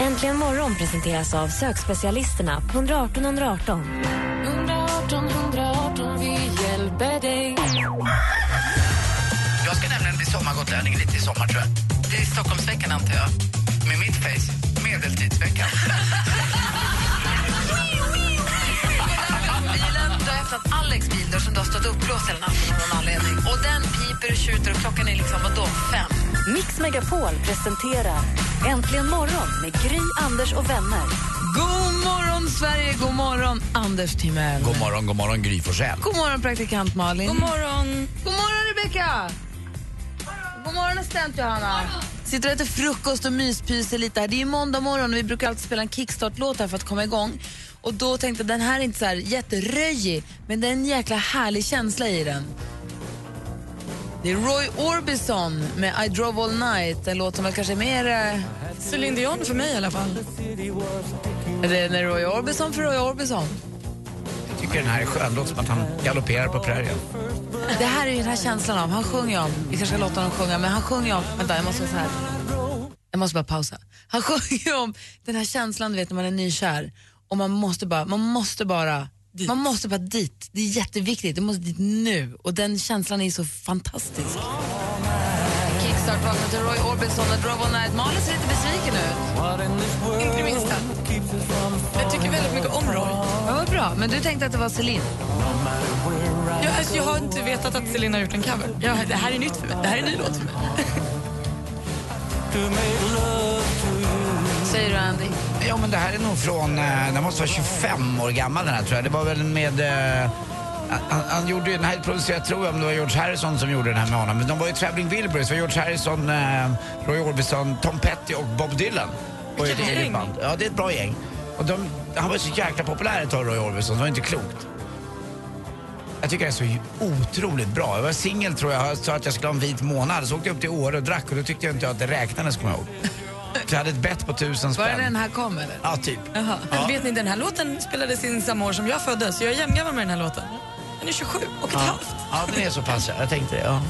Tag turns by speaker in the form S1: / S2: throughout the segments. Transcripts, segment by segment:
S1: Äntligen morgon presenteras av sökspecialisterna på 118 118.
S2: 118 118, vi hjälper dig.
S3: Jag ska nämligen bli sommargotlänning lite i sommar tror jag. Det är Stockholmsveckan antar jag. Med mitt face, medeltidsveckan.
S4: öppnat Alex bildörr som du har stått uppblåst hela natten av någon anledning. Och den piper och tjuter och klockan är liksom, vadå, fem?
S1: Mix Megapol presenterar Äntligen morgon med Gry, Anders och vänner.
S4: God morgon, Sverige! God morgon, Anders Timell.
S3: God morgon, god morgon Gry Forssell.
S4: God morgon, praktikant Malin.
S2: God morgon.
S4: God morgon, Rebecka! God morgon, assistent Johanna. Sitter och äter frukost och myspyser lite här. Det är måndag morgon och vi brukar alltid spela en kickstart-låt här för att komma igång. Och då tänkte jag den här är inte så här jätteröjig, men det är en jäkla härlig känsla i den. Det är Roy Orbison med I drove all night. En låt som väl kanske är mer... eh,
S2: Céline Dion för mig i alla fall.
S4: Är det en Roy Orbison för Roy Orbison?
S3: Jag tycker den här är skön, låter som att han galopperar på prärien.
S4: Det här är ju den här känslan av, han sjunger om, vi kanske ska låta honom sjunga, men han sjunger om, vänta jag måste så här. Jag måste bara pausa. Han sjunger om den här känslan du vet när man är nykär och man måste bara, man måste bara Man måste bara dit. Det är jätteviktigt. Du måste dit nu. Och den känslan är så fantastisk. Kickstart vaknar till Roy Orbison och Drove All Night. Malin ser lite besviken ut.
S2: Inte det minsta. Jag tycker väldigt mycket om Roy.
S4: Ja, vad bra. Men du tänkte att det var Celine?
S2: Jag, alltså, jag har inte vetat att Céline har gjort en cover. Jag, det här är nytt för mig. Det här är en ny låt för mig.
S4: Säger du Andy?
S3: Ja men det här är nog från, eh, den måste vara 25 år gammal den här tror jag. Det var väl med eh, han, han gjorde ju den här producerad, tror jag, om det var George Harrison som gjorde den här med honom. Men de var ju Traveling Wilburys, det var George Harrison, eh, Roy Orbison, Tom Petty och Bob Dylan.
S2: Vilket gäng.
S3: Ja, det är ett bra gäng. Och de, han var så jäkla populär ett tag, Roy Orbison, det var inte klokt. Jag tycker det är så otroligt bra. Jag var singel tror jag, jag sa att jag skulle ha en vit månad. Så åkte jag upp till Åre och drack och då tyckte jag inte att det räknades, kommer jag ihåg. Så jag hade ett bett på tusen
S4: Var det
S3: spänn.
S4: den här kom eller?
S3: Ja, typ.
S4: Jaha.
S2: Men vet ni, den här låten spelades in samma år som jag föddes, jag är jämngammal med den här låten. Den är 27 och ett
S3: Ja.
S2: halvt.
S3: ja, den är så pass, ja. jag tänkte det. Ja.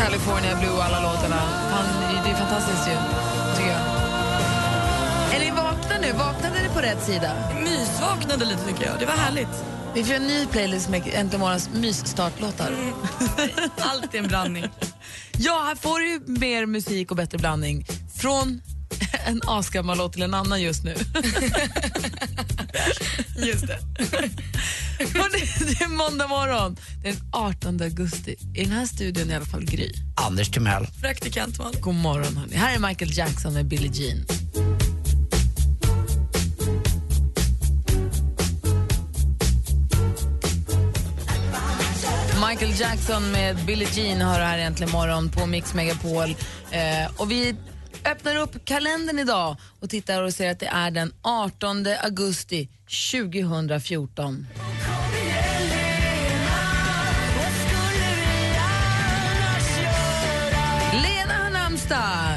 S4: California Blue och alla låtarna. Han, det är fantastiskt ju, tycker jag. Är ni vakna nu? Vaknade ni på rätt sida?
S2: Mysvaknade lite tycker jag. Det var härligt.
S4: Vi får en ny playlist med Äntligen morgons mysstartlåtar.
S2: Allt är en blandning.
S4: Ja, här får du mer musik och bättre blandning. Från en asgammal låt till en annan just nu.
S2: Just det.
S4: Det är måndag morgon. Det är den 18 augusti. I den här studion i alla fall Gry.
S3: Anders Timell.
S2: Praktikant Malin.
S4: God morgon hörni. Här är Michael Jackson med Billie Jean. Michael Jackson med Billie Jean har här äntligen morgon på Mix Megapol. Eh, och vi öppnar upp kalendern idag och tittar och ser att det är den 18 augusti 2014. Lena har namnsdag.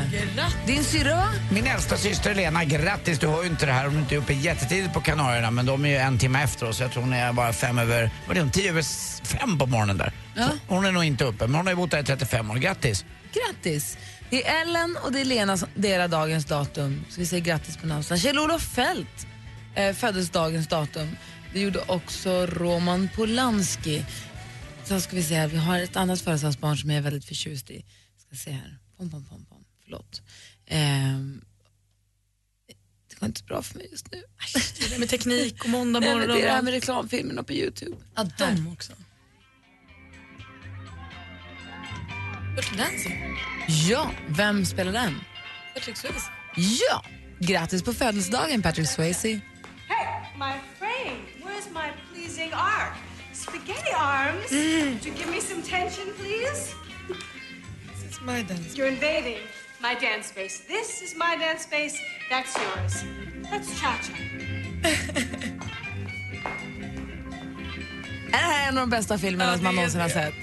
S4: Din syrra?
S3: Min äldsta syster Lena, grattis. Du hör ju inte det här om du inte är uppe jättetidigt på Kanarierna men de är ju en timme efter oss. Jag tror hon är bara fem över, vad är det, tio över fem på morgonen där.
S4: Ja.
S3: Hon är nog inte uppe men hon har ju bott där i 35 år. Grattis!
S4: Grattis! Det är Ellen och det är Lena som delar dagens datum. Så vi säger grattis på namnsdagen. Kjell-Olof Fält eh, föddes dagens datum. Det gjorde också Roman Polanski. Så ska vi se här, vi har ett annat födelsedagsbarn som jag är väldigt förtjust i. Ska se här. Pom, pom, pom, pom. Förlåt. Ehm, det går inte så bra för mig just nu.
S2: Det där med teknik och måndag
S4: Nej,
S2: morgon.
S4: det är det här med reklamfilmerna på Youtube.
S2: Ja, de också. Dirty Dancing.
S4: Ja, vem spelar den?
S2: Patrick Swayze.
S4: Ja, grattis på födelsedagen Patrick Swayze.
S5: Hey, my frame. Where's my pleasing arc? Spaghetti arms. Mm. Would you give me some tension, please?
S2: This is my dance.
S5: You're invading my dance space. This is my dance space. That's yours. Let's cha-cha.
S4: Är det här en av de bästa filmerna som man någonsin har sett?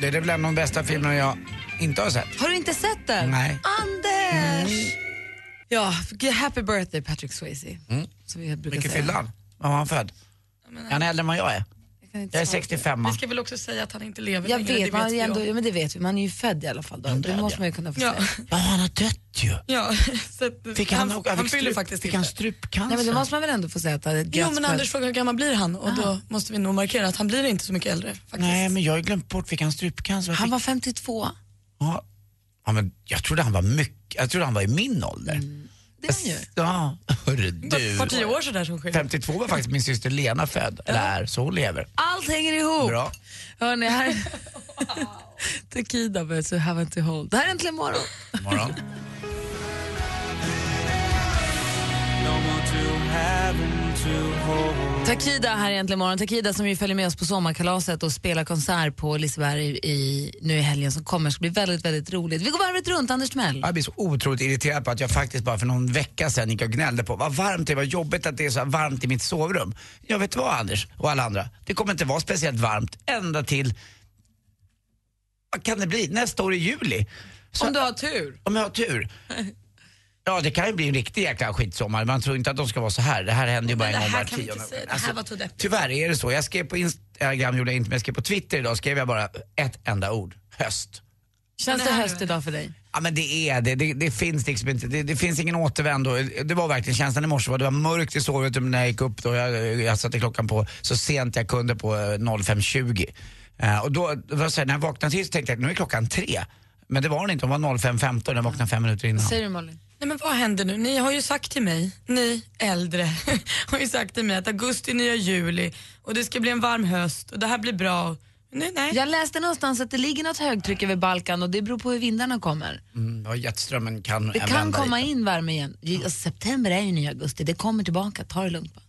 S3: Det är väl en av de bästa filmerna jag inte har sett.
S4: Har du inte sett den?
S3: Nej.
S4: Anders! Ja, happy birthday Patrick Swayze. Som vi brukar
S3: Vilken
S4: säga.
S3: fyllde han? Var var han född? Är han äldre än vad jag är?
S4: Jag
S3: är
S4: svara på det.
S3: 65.
S2: Vi ska väl också säga att han inte lever
S4: Jag
S2: längre.
S4: vet, man, är
S2: vi
S4: ändå,
S2: jag.
S4: ja, men det vet vi. Man är ju född i alla fall. Då. Det måste man ju kunna få
S2: Ja,
S4: säga.
S3: Ja, han har dött ju.
S2: ja. Så att,
S3: Fick han,
S2: han,
S3: han,
S2: han
S3: fick
S2: fyller faktiskt
S3: Fick
S2: inte.
S3: han strupcancer?
S4: Nej, men då måste man väl ändå få säga att det är
S2: Jo men Anders frågar hur gammal blir han och då måste vi nog markera att han blir inte så mycket äldre. Faktiskt.
S3: Nej, men jag har glömt bort. Fick han strupcancer?
S4: Han var 52.
S3: Ja. ja, men jag trodde han var mycket... Jag trodde han var i min ålder.
S4: Mm. Det är han ju.
S3: Ja, hörru du.
S2: Ett par tio år sådär som skiljer.
S3: 52 var faktiskt min syster Lena född. Eller är, så hon lever.
S4: Allt hänger ihop.
S3: Bra.
S4: Hörni, här... Takida med So Haven't to Hold. Det här är Äntligen morgon.
S3: Morgon.
S4: Takida här är Äntligen morgon. Takida som ju följer med oss på sommarkalaset och spelar konsert på Liseberg i, nu i helgen som kommer. Det ska bli väldigt, väldigt roligt. Vi går varvet runt. Anders Timell.
S3: Jag blir så otroligt irriterad på att jag faktiskt bara för någon vecka sedan gick och gnällde på vad varmt det är, vad jobbigt att det är så här varmt i mitt sovrum. Jag vet vad Anders och alla andra, det kommer inte vara speciellt varmt ända till, vad kan det bli, nästa år i juli. Så,
S4: Om du har tur.
S3: om jag har tur. Ja, det kan ju bli en riktig jäkla skitsommar. Man tror inte att de ska vara så här. Det här händer ju bara en gång var tionde. Alltså. Tyvärr är det så. Jag skrev på Instagram, gjorde jag inte, men jag skrev på Twitter idag, skrev jag bara ett enda ord. Höst.
S4: Känns det höst idag för dig?
S3: Ja men det är det, det, det finns liksom inte, det, det finns ingen återvändo. Det var verkligen känslan i morse, var- det var mörkt i sovrummet när jag gick upp då, jag, jag satte klockan på så sent jag kunde på eh, 05.20. Eh, och då, då så här, när jag vaknade till så tänkte jag nu är klockan tre. Men det var den inte, hon var 05.15 jag vaknade fem minuter innan.
S4: Säger du Malin?
S2: Nej men vad händer nu? Ni har ju sagt till mig, ni äldre, har ju sagt till mig att augusti är nya juli och det ska bli en varm höst och det här blir bra. Nej, nej.
S4: Jag läste någonstans att det ligger något högtryck över Balkan och det beror på hur vindarna kommer.
S3: Mm, ja, jetströmmen kan
S4: Det kan komma
S3: lite.
S4: in värme igen. Alltså, september är ju nya augusti, det kommer tillbaka. Ta det lugnt bara.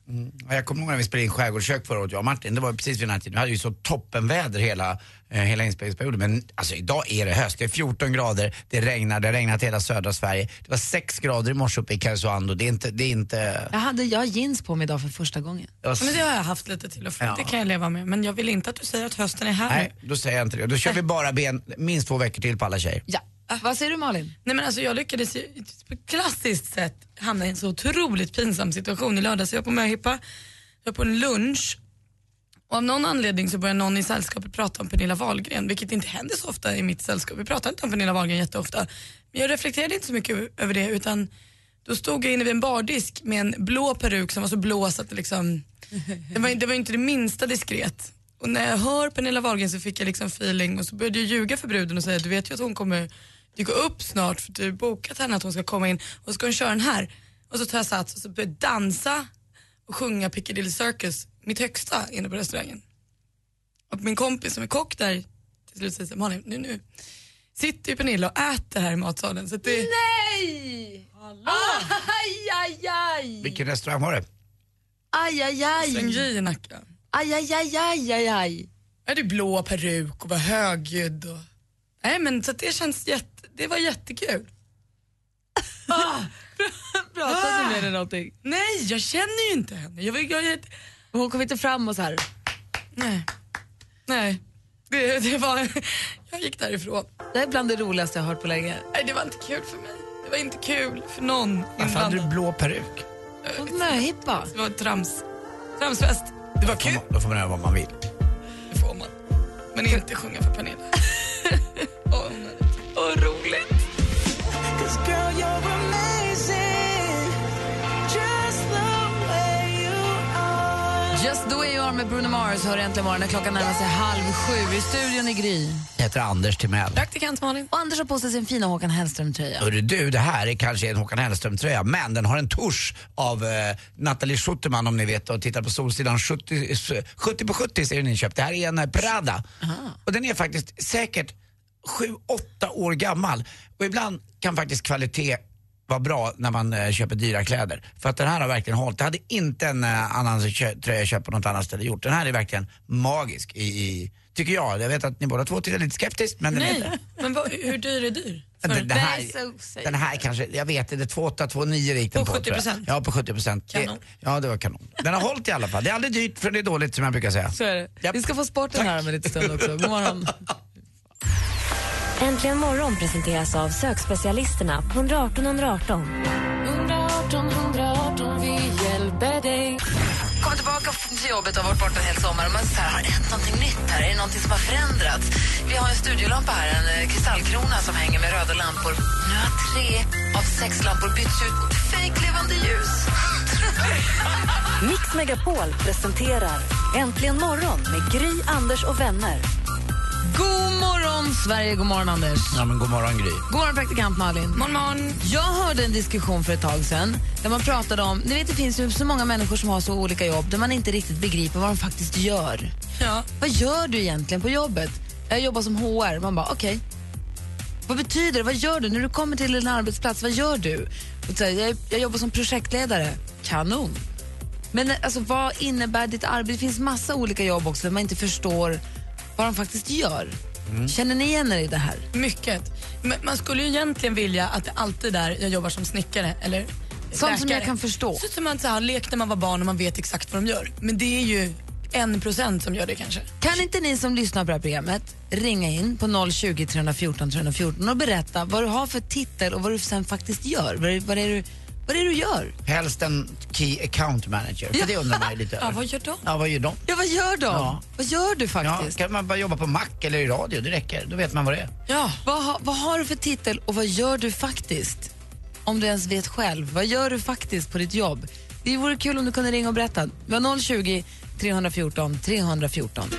S3: Ja, jag kommer ihåg när vi spelade in Skärgårdskök förra året, jag och Martin. Det var precis vid den här tiden. Vi hade ju så toppenväder hela, hela inspelningsperioden. Men alltså idag är det höst. Det är 14 grader, det regnar, det har regnat hela södra Sverige. Det var 6 grader i morse uppe i Karesuando. Det är inte... Det är inte
S4: Jag, hade, jag jeans på mig idag för första gången.
S3: jag
S2: Men det har jag haft lite till och från,
S3: Ja.
S2: det kan jag leva med. Men jag vill inte att du säger att hösten är här
S3: nej, då säger jag inte det. Då kör vi bara ben minst två veckor till på alla tjejer.
S4: Ja. Vad säger du Malin?
S2: Nej men alltså jag lyckades ju på ett klassiskt sätt hamna i en så otroligt pinsam situation i lördags. Jag var på möhippa, jag var på en lunch och av någon anledning så började någon i sällskapet prata om Pernilla Wahlgren, vilket inte händer så ofta i mitt sällskap. Vi pratar inte om Pernilla Wahlgren jätteofta. Men jag reflekterade inte så mycket över det utan då stod jag inne vid en bardisk med en blå peruk som var så blå så att det liksom, det var, det var inte det minsta diskret. Och när jag hör Pernilla Wahlgren så fick jag liksom feeling och så började jag ljuga för bruden och säga du vet ju att hon kommer dyka upp snart för du har bokat henne att hon ska komma in och så ska hon köra den här. Och så tar jag sats och så började jag dansa och sjunga Piccadilly Circus, mitt högsta inne på restaurangen. Och min kompis som är kock där till slut säger Malin, nu, nu sitter ju Pernilla och äter här i matsalen. Så att det,
S4: Nej! Aj, aj, aj!
S3: Vilken restaurang var det?
S4: Aj, aj, aj!
S2: Sväng J i Nacka.
S4: Aj, aj, aj, aj, aj, aj.
S2: Jag hade blå peruk och var högljudd. Och... Nej men så att det känns jätte, det var jättekul.
S4: Pratade du med henne någonting?
S2: Nej, jag känner ju inte henne. Jag, jag, jag,
S4: Hon kom inte fram och så här.
S2: nej. Nej. Det, det var, jag gick därifrån.
S4: Det är bland det roligaste jag har hört på länge.
S2: Nej, det var inte kul för mig. Det var inte kul för någon
S3: Varför hade du blå peruk?
S4: Möhippa.
S2: Det var trams. Tramsfest. Det var kul,
S3: man- Då får man göra vad man vill.
S2: det får man. Men inte sjunga för Pernilla. Åh, onödigt. Åh, roligt.
S4: Med Bruno Mars hör äntligen morgon när klockan närmar sig halv sju. I studion i Gry.
S3: Jag heter Anders Timell.
S2: Praktikant Malin.
S4: Och Anders har på sig sin fina Håkan Hellström-tröja.
S3: Hörru du, det här är kanske en Håkan Hellström-tröja, men den har en tusch av eh, Nathalie Schutterman om ni vet och tittar på Solsidan 70, 70 på 70 ser den inköpt. Det här är en eh, Prada. Och den är faktiskt säkert 7-8 år gammal. Och ibland kan faktiskt kvalitet vara bra när man eh, köper dyra kläder. För att den här har verkligen hållit. Det hade inte en eh, annan tröja jag köpt på något annat ställe gjort. Den här är verkligen magisk i, i tycker jag. Jag vet att ni båda två tittar lite skeptiskt men den är
S2: Nej, men vad, hur dyr är dyr?
S3: Den, den, här, den här kanske, jag vet inte, 28, 29 gick den
S2: På
S3: på. tror jag.
S2: 70%?
S3: Ja, på 70 procent.
S2: Kanon.
S3: Ja, det var kanon. Den har hållit i alla fall. Det är aldrig dyrt för det är dåligt som jag brukar säga.
S4: Så är det.
S3: Japp.
S4: Vi ska få sporten här om en liten stund också. God morgon.
S1: Äntligen morgon presenteras av sökspecialisterna på 118 118.
S4: 118 118, vi hjälper dig. Kommer tillbaka till jobbet och har varit borta en hel sommar. Och man så här, har det hänt någonting nytt här? Är det någonting som har förändrats? Vi har en studiolampa här, en eh, kristallkrona som hänger med röda lampor. Nu har tre av sex lampor bytts ut mot fejklevande ljus.
S6: Mix Megapol presenterar Äntligen morgon med Gry, Anders och vänner.
S4: God morgon, Sverige. God morgon, Anders.
S3: Ja, men god morgon Gry.
S4: God morgon, praktikant Malin.
S2: Morgon, morgon.
S4: Jag hörde en diskussion för ett tag sedan där man pratade om, ni vet det finns ju så många människor som har så olika jobb där man inte riktigt begriper vad de faktiskt gör.
S2: Ja.
S4: Vad gör du egentligen på jobbet? Jag jobbar som HR. Man bara, okej. Vad betyder det? Vad gör du? När du kommer till en arbetsplats, vad gör du? Jag, jag jobbar som projektledare. Kanon. Men alltså, vad innebär ditt arbete? Det finns massa olika jobb också där man inte förstår vad de faktiskt gör. Känner ni igen er i det här?
S2: Mycket. Men man skulle ju egentligen vilja att det alltid är jag jobbar som snickare eller
S4: Sånt som
S2: läkare.
S4: jag kan förstå.
S2: Så som man så här, lekt när man var barn och man vet exakt vad de gör. Men det är ju en procent som gör det kanske.
S4: Kan inte ni som lyssnar på det här programmet ringa in på 020 314 314 och berätta vad du har för titel och vad du sen faktiskt gör? Vad, är- vad, är, du, vad är det du gör?
S3: Helst en Key Account Manager, för det undrar man ju lite
S2: Ja,
S3: över.
S2: vad gör de?
S3: Ja, vad gör de?
S4: Ja, vad gör de?
S3: Ja.
S4: Vad gör du
S3: Ja,
S4: faktiskt?
S3: kan man bara jobba på Mac eller i radio, det räcker. Då vet man vad det är.
S2: Ja.
S4: Vad, ha, vad har du för titel och vad gör du faktiskt? Om du ens vet själv. Vad gör du faktiskt på ditt jobb? Det vore kul om du kunde ringa och berätta. Vi har 020 314 314.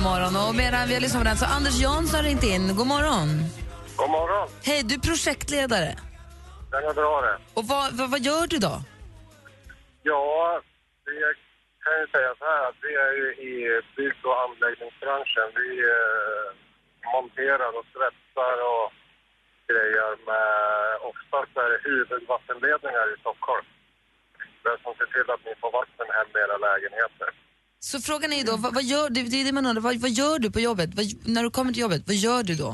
S4: Har det här äntligen morgon. Och medan vi har lyssnat på den så har Anders Jansson ringt in. God morgon.
S7: God morgon.
S4: Hej, du är projektledare.
S7: Den är bra det.
S4: Och vad, vad, vad gör du då?
S7: Ja, vi kan ju säga så här att vi är ju i bygg och anläggningsbranschen. Vi eh, monterar och svetsar och grejer med oftast är det huvudvattenledningar i Stockholm. Det som ser till att ni får vatten hem i era lägenheter.
S4: Så frågan är ju då, vad, vad gör du? Det är det man undrar, vad, vad gör du på jobbet? Vad, när du kommer till jobbet, vad gör du då?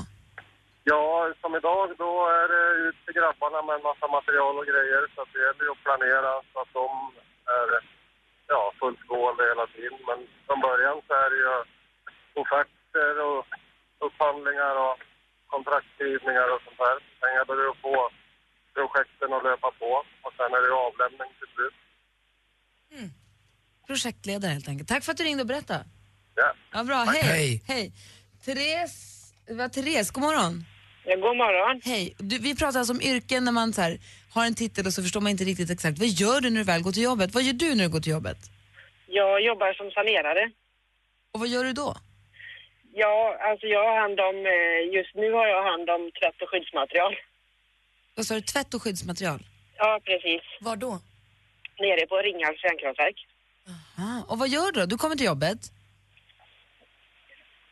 S7: Ja, som idag då är det ut till grabbarna med en massa material och grejer. Så att det gäller ju att planera så att de är ja, fullgående hela tiden. Men från början så är det ju offerter och upphandlingar och kontraktskrivningar och sånt. Sen gäller det att få projekten att löpa på och sen är det avlämning till slut.
S4: Projektledare helt enkelt. Tack för att du ringde och berättade.
S7: Ja.
S4: Ja, bra. Hej.
S3: Hej.
S4: Hej. Therese, det var Therese, god morgon.
S5: Ja, god morgon.
S4: Hej. Du, vi pratar alltså om yrken när man så här, har en titel och så förstår man inte riktigt exakt. Vad gör du när du väl går till jobbet? Vad gör du när du går till jobbet?
S5: Jag jobbar som sanerare.
S4: Och vad gör du då?
S5: Ja, alltså jag har hand om, eh, just nu har jag hand om tvätt och skyddsmaterial.
S4: Vad sa du? Tvätt och skyddsmaterial?
S5: Ja, precis.
S2: Var då?
S5: Nere på Ringhals kärnkraftverk.
S4: Ah, och vad gör du då? Du kommer till jobbet.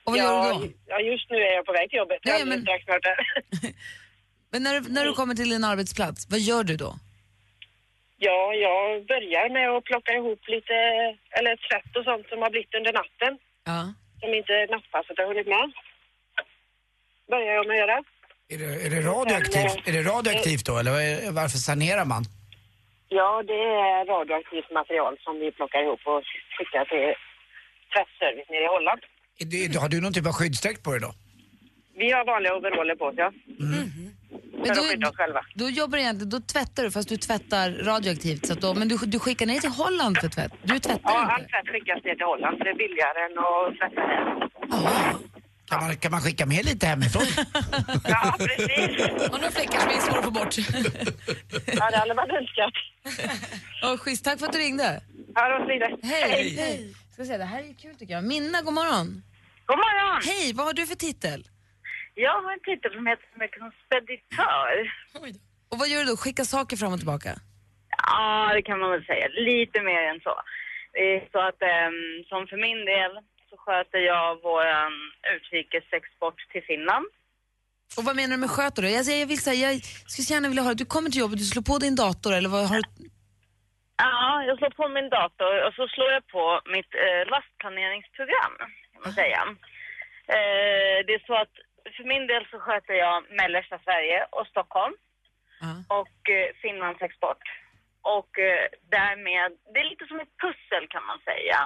S4: Och vad
S5: ja,
S4: gör du då?
S5: Ja, just nu är jag på väg till jobbet.
S4: Ja,
S5: Jag är
S4: men-
S5: strax snart där.
S4: Men när du, när du kommer till din arbetsplats, vad gör du då?
S5: Ja, jag börjar med att plocka ihop lite, eller tvätt och sånt som har blivit under natten.
S4: Ja.
S5: Som inte nattpasset har hunnit med. Börjar jag med att göra.
S3: Är det, är det, radioaktivt, är det radioaktivt då, eller varför sanerar man?
S5: Ja, det är radioaktivt material som vi plockar ihop och skickar till tvättservice nere i Holland.
S3: Det, har du någon typ av skyddsdräkt på dig då?
S5: Vi har vanliga overaller på oss, ja.
S4: Men
S5: För att
S4: då,
S5: oss själva.
S4: då jobbar du egentligen, då tvättar du fast du tvättar radioaktivt. Så att då, men du, du skickar ner till Holland för tvätt? Du tvättar
S5: Ja, all
S4: inte?
S5: tvätt skickas ner till Holland för det är billigare än att tvätta där.
S3: Kan man, kan man skicka med lite hemifrån?
S5: Ja, precis.
S2: Har några fläckar som är svåra att få bort?
S5: Ja, det hade man önskat.
S4: Oh, schysst, tack för att du ringde.
S5: Ja, då vidare.
S4: Hej! Hej. Ska vi se, det här är kul tycker jag. Minna, god morgon.
S5: God morgon!
S4: Hej, vad har du för titel?
S8: Jag har en titel som heter speditör.
S4: Och vad gör du då? Skicka saker fram och tillbaka?
S8: Ja, det kan man väl säga. Lite mer än så. Det så att ehm, som för min del så sköter jag vår utrikesexport till Finland.
S4: Och vad menar du med sköter då? Alltså, jag, vill säga, jag skulle så gärna vilja höra, du kommer till jobbet, du slår på din dator eller vad har du?
S8: Ja, jag slår på min dator och så slår jag på mitt eh, lastplaneringsprogram, kan man säga. Eh, det är så att för min del så sköter jag mellersta Sverige och Stockholm och eh, Finlands export. Och eh, därmed, det är lite som ett pussel kan man säga.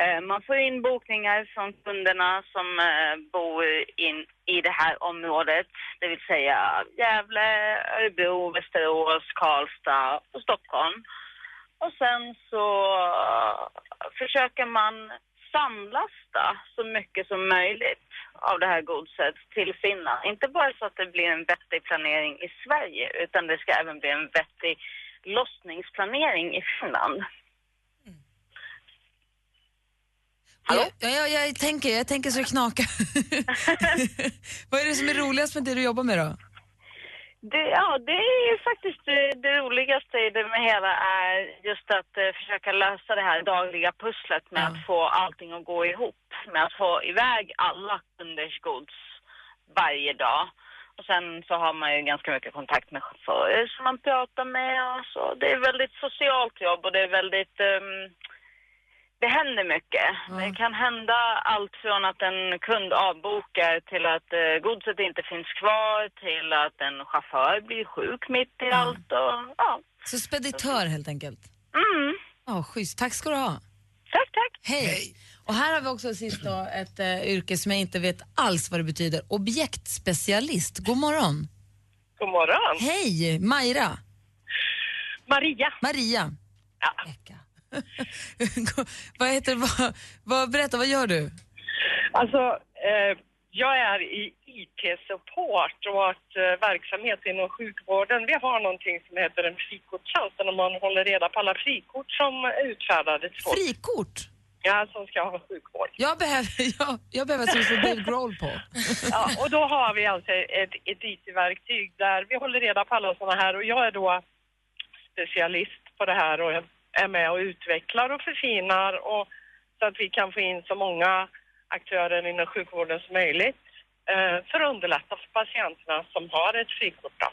S8: Eh, man får in bokningar från kunderna som eh, bor in i det här området, det vill säga Gävle, Örebro, Västerås, Karlstad och Stockholm. Och sen så eh, försöker man samlasta så mycket som möjligt av det här godset till Finland. Inte bara så att det blir en vettig planering i Sverige utan det ska även bli en vettig lossningsplanering i Finland.
S4: Ja, ja, ja, jag, tänker, jag tänker så det knakar. vad är det som är roligast med det du jobbar med då?
S8: Det, ja, det är faktiskt det, det roligaste i det med hela är just att eh, försöka lösa det här dagliga pusslet med att få allting att gå ihop. Med att få iväg alla kunders gods varje dag. Och sen så har man ju ganska mycket kontakt med chaufförer som man pratar med och så. Det är väldigt socialt jobb och det är väldigt ehm, det händer mycket. Det kan hända allt från att en kund avbokar till att eh, godset inte finns kvar till att en chaufför blir sjuk mitt i allt. Och, ja.
S4: Så speditör helt enkelt?
S8: Mm.
S4: Ja, schysst. Tack ska du ha.
S8: Tack, tack.
S4: Hej. Och här har vi också sist då ett eh, yrke som jag inte vet alls vad det betyder. Objektspecialist. God morgon.
S9: God morgon.
S4: Hej, Majra.
S9: Maria.
S4: Maria. Ja. vad heter vad, vad, Berätta, vad gör du?
S9: Alltså, eh, jag är i IT-support och att eh, verksamhet inom sjukvården. Vi har någonting som heter en frikortstjänst där man håller reda på alla frikort som utfärdades.
S4: Frikort?
S9: Ja, som ska ha sjukvård.
S4: Jag behöver, jag, jag behöver som Dave Grohl på.
S9: Ja, och då har vi alltså ett, ett IT-verktyg där vi håller reda på alla sådana här och jag är då specialist på det här och är med och utvecklar och förfinar och så att vi kan få in så många aktörer inom sjukvården som möjligt eh, för att underlätta för patienterna som har ett frikort. Då.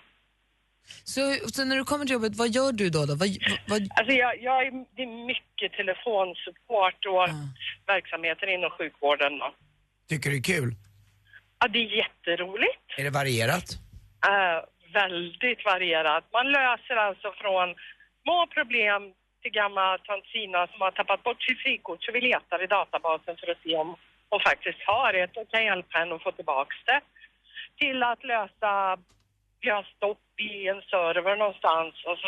S4: Så, så när du kommer till jobbet, vad gör du då? då? Vad, vad...
S9: Alltså jag, jag är, det är mycket telefonsupport och verksamheter inom sjukvården. Då.
S3: Tycker du det är kul?
S9: Ja, det är jätteroligt.
S3: Är det varierat?
S9: Eh, väldigt varierat. Man löser alltså från små problem till gamla tant Sina som har tappat bort sitt frikort så vi letar i databasen för att se om hon faktiskt har ett och kan hjälpa henne att få tillbaks det. Till att lösa, har stopp i en server någonstans. Alltså,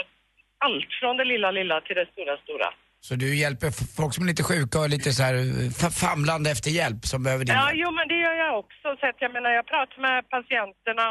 S9: allt från det lilla, lilla till det stora, stora.
S3: Så du hjälper folk som är lite sjuka och lite så här f- famlande efter hjälp som behöver din
S9: Ja,
S3: hjälp?
S9: jo men det gör jag också. Så att jag menar, jag pratar med patienterna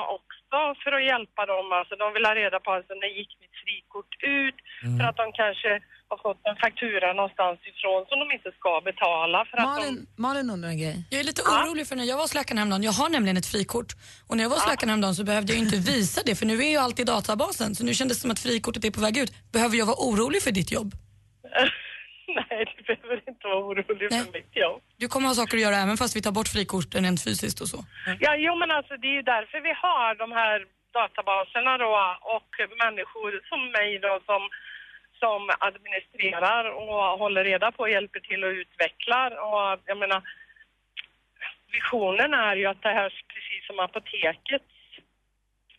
S9: också för att hjälpa dem. Alltså de vill ha reda på alltså, när gick mitt frikort ut? För att de kanske har fått en faktura någonstans ifrån som de inte ska betala. För att de...
S4: Malin, Malin undrar en grej.
S2: Jag är lite orolig för när jag var hos läkaren häromdagen, jag har nämligen ett frikort och när jag var hos läkaren häromdagen så behövde jag inte visa det för nu är ju allt i databasen så nu kändes det som att frikortet är på väg ut. Behöver jag vara orolig för ditt jobb?
S9: Nej, du behöver inte vara orolig för mitt jobb.
S2: Du kommer ha saker att göra även fast vi tar bort frikorten rent fysiskt och så.
S9: Ja, jo men alltså det är ju därför vi har de här databaserna då och människor som mig då som, som administrerar och håller reda på hjälper till och utvecklar och jag menar visionen är ju att det här precis som apoteket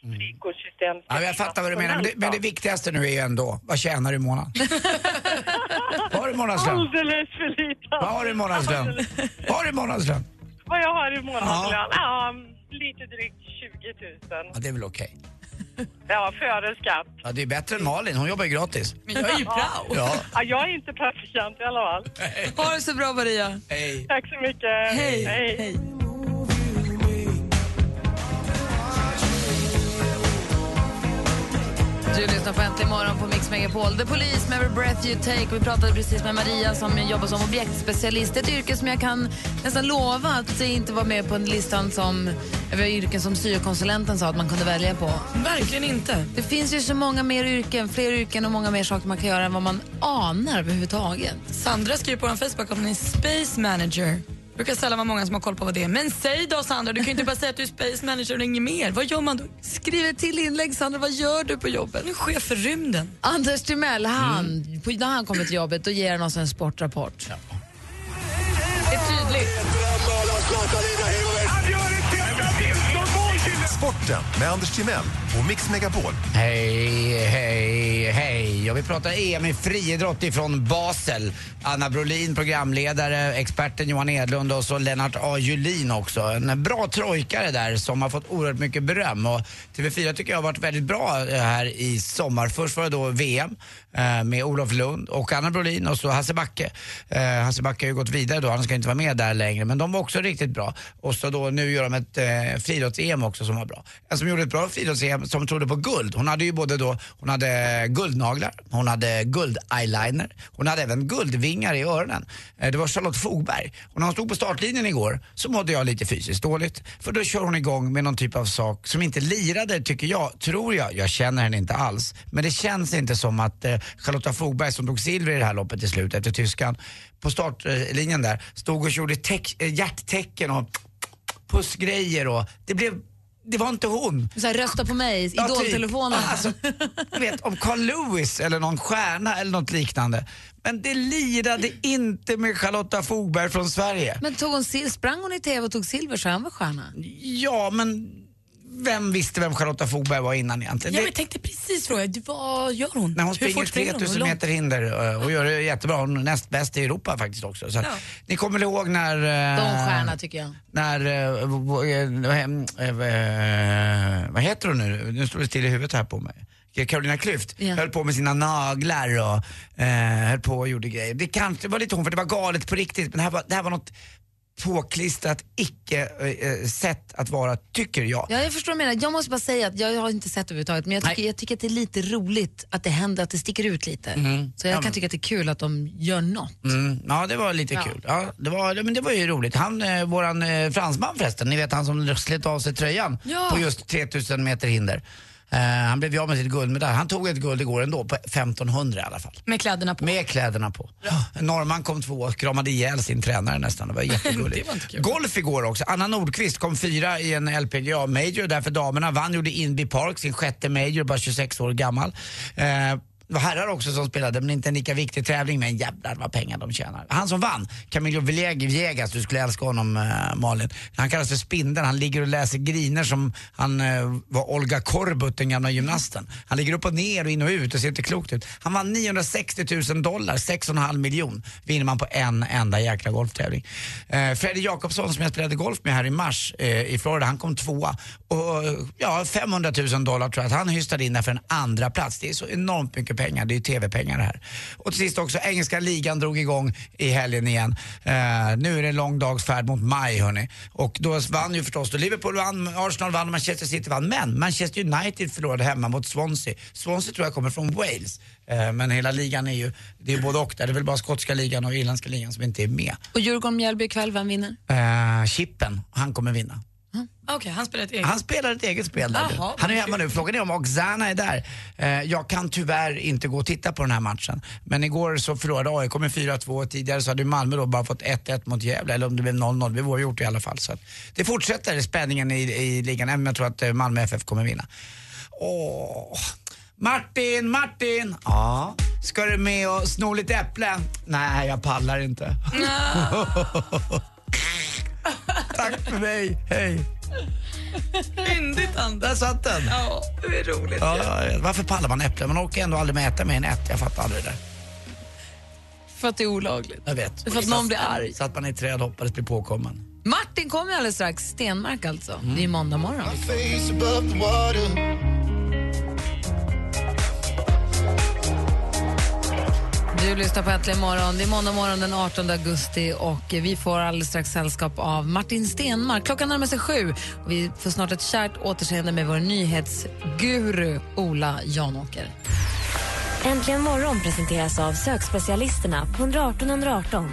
S9: frikortssystem
S3: Ja, jag fattar vad du menar, men det, men det viktigaste nu är ju ändå, vad tjänar du i månaden? vad har du i månadslön?
S9: Alldeles för lite.
S3: Vad har du i månadslön? Vad har du i månadslön?
S9: Vad jag har i månadslön? Ja. lite drygt 20 000.
S3: Ja, det är väl okej.
S9: Ja, före skatt.
S3: Ja, det är bättre än Malin, hon jobbar ju gratis.
S2: Men jag är ju
S9: prao.
S3: Ja.
S9: Ja, jag är inte praktikant i alla fall.
S4: Ha det så bra Maria.
S3: Hej.
S9: Tack så mycket.
S4: Hej.
S9: Hej.
S4: Du lyssnar på Äntligen morgon på Mix Megapol. The Police med Every Breath You Take. Vi pratade precis med Maria som jobbar som objektspecialist. Ett yrke som jag kan nästan lova att inte var med på en listan som över yrken som syokonsulenten sa att man kunde välja på.
S2: Verkligen inte.
S4: Det finns ju så många mer yrken, fler yrken och många mer saker man kan göra än vad man anar överhuvudtaget.
S2: Sandra skriver på vår Facebook att hon är space manager. Brukar sällan vara många som har koll på vad det är. Men säg då Sandra, du kan ju inte bara säga att du är space manager och inget mer. Vad gör man då?
S4: Skriv ett till inlägg Sandra, vad gör du på jobbet?
S2: Du är chef för rymden.
S4: Anders Timell, han, på, när han kommer till jobbet då ger han oss en sportrapport.
S2: Det är tydligt.
S10: Sporten med Anders Timell och Mix Megapol.
S3: Hej, hej, vi pratar EM i friidrott ifrån Basel. Anna Brolin, programledare, experten Johan Edlund och så Lennart A. Julin också. En bra trojkare där som har fått oerhört mycket beröm. Och TV4 tycker jag har varit väldigt bra eh, här i sommar. Först var det då VM eh, med Olof Lund och Anna Brolin och så Hasse Backe. Eh, Hasse Backe har ju gått vidare då, han ska inte vara med där längre. Men de var också riktigt bra. Och så då nu gör de ett eh, friidrotts-EM också som var bra. En som gjorde ett bra friidrotts-EM som trodde på guld. Hon hade ju både då, hon hade guldnaglar, hon hade guld-eyeliner, hon hade även guldvingar i öronen. Eh, det var Charlotte Fogberg. Och när hon stod på startlinjen igår så mådde jag lite fysiskt dåligt. För då kör hon igång med någon typ av sak som inte lirade tycker jag, tror jag. Jag känner henne inte alls. Men det känns inte som att eh, Charlotta Fogberg som tog silver i det här loppet till slut efter tyskan på startlinjen där stod och gjorde eh, hjärttecken och pussgrejer och det blev det var inte hon.
S4: Så här, rösta på mig,
S3: Ja, typ.
S4: idoltelefonen.
S3: Alltså, du vet, om Carl Lewis eller någon stjärna eller något liknande. Men det lirade inte med Charlotta Fogberg från Sverige.
S4: Men tog hon, sprang hon i TV och tog silver så han var stjärna?
S3: Ja, men vem visste vem Charlotta Fogberg var innan egentligen?
S2: Ja,
S3: Det-
S2: men jag tänkte precis fråga, du, vad gör hon?
S3: när hon springer
S2: fort springer hon? Hur
S3: 3000
S2: långt?
S3: meter hinder eh, och gör det jättebra. Hon är näst bäst i Europa faktiskt också. Så att, Ni kommer väl ihåg när... eh,
S4: De stjärna tycker jag.
S3: När, eh, vad heter hon nu? Nu står det still i huvudet här på mig. Carolina Klüft
S4: Ja.
S3: höll på med sina naglar och eh, höll på och gjorde grejer. Det kanske var lite hon för det var galet på riktigt men det här var, det här var något påklistrat icke-sätt att vara, tycker jag.
S4: Ja, jag förstår vad du menar. Jag måste bara säga att jag har inte sett det överhuvudtaget men jag tycker, jag tycker att det är lite roligt att det händer, att det sticker ut lite.
S3: Mm.
S4: Så jag
S3: Ja,
S4: kan tycka att det är kul att de gör något.
S3: Mm, ja, det var lite
S4: Ja.
S3: kul. Ja, det, var, men det var ju roligt. Han, eh, våran eh, fransman förresten, ni vet han som slet av sig tröjan
S2: Ja.
S3: på just 3000 meter hinder. Eh, han blev ju av med sitt guldmedalj. Han tog ett guld igår ändå, på 1500 i alla fall.
S2: Med kläderna på.
S3: Med kläderna på. En norrman kom två och kramade ihjäl sin tränare nästan. Det var jättegulligt.
S2: Det var.
S3: Golf igår också. Anna Nordqvist kom fyra i en LPGA Major där för damerna. Vann, gjorde Inby Park, sin sjätte Major, bara 26 år gammal. Eh, det var herrar också som spelade, men inte en lika viktig tävling. Men jävlar vad pengar de tjänar. Han som vann, Camilo Villegas, du skulle älska honom äh, Malin. Han kallas för Spindeln, han ligger och läser griner som han äh, var Olga Korbut, den gamla gymnasten. Han ligger upp och ner och in och ut och ser inte klokt ut. Han vann 960 000 dollar, 6,5 miljon, vinner man på en enda jäkla golftävling. Äh, Fredrik Jakobsson som jag spelade golf med här i mars i Florida, han kom tvåa. Och ja, 500 000 dollar tror jag att han hystade in där för en andra plats. Det är så enormt mycket pengar, det är ju TV-pengar det här. Och till sist också, engelska ligan drog igång i helgen igen. Eh, nu är det en lång dags färd mot maj hörni. Och då vann ju förstås då Liverpool vann, Arsenal vann, Manchester City vann. Men Manchester United förlorade hemma mot Swansea. Swansea tror jag kommer från Wales. Eh, men hela ligan är ju, det är ju både och där. Det är väl bara skotska ligan och irländska ligan som inte är med.
S4: Och Djurgården-Mjällby ikväll, vem vinner?
S3: Eh, Chippen, han kommer vinna.
S2: Okej, han spelar ett eget.
S3: Han spelar ett eget spel där.
S2: Jaha,
S3: han är hemma nu. Frågan är om Oksana är där. Eh, jag kan tyvärr inte gå och titta på den här matchen. Men igår så förlorade AIK med 4-2. Tidigare så hade Malmö då bara fått 1-1 mot Gävle. Eller om det blev 0-0. Vi var gjort i alla fall. Så att det fortsätter spänningen i, i ligan. Även om jag tror att eh, Malmö FF kommer vinna. Åh. Martin, Martin! Ja, ska du med och sno lite äpplen? Nej, jag pallar inte. Tack för mig, hej.
S2: Fyndigt Anders.
S3: Där satt den.
S2: Ja, det är roligt.
S3: Ja, varför pallar man äpplen? Man orkar ändå aldrig med att äta mer än ett. Jag fattar aldrig det där.
S4: För att det är olagligt.
S3: Jag vet.
S4: För att någon blir arg.
S3: Satt man i träd hoppades bli påkommen.
S4: Martin kommer alldeles strax. Stenmark alltså. Det är ju måndag morgon. Du lyssnar på Äntligen morgon. Det är måndag morgon den 18 augusti och vi får alldeles strax sällskap av Martin Stenmark. Klockan närmar sig sju och vi får snart ett kärt återseende med vår nyhetsguru Ola Janåker.
S1: Äntligen morgon presenteras av sökspecialisterna på 118 118.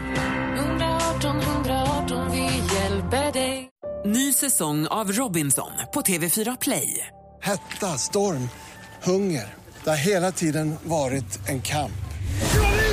S11: 118 118, vi hjälper dig. Ny säsong av Robinson på TV4 Play.
S12: Hetta, storm, hunger. Det har hela tiden varit en kamp.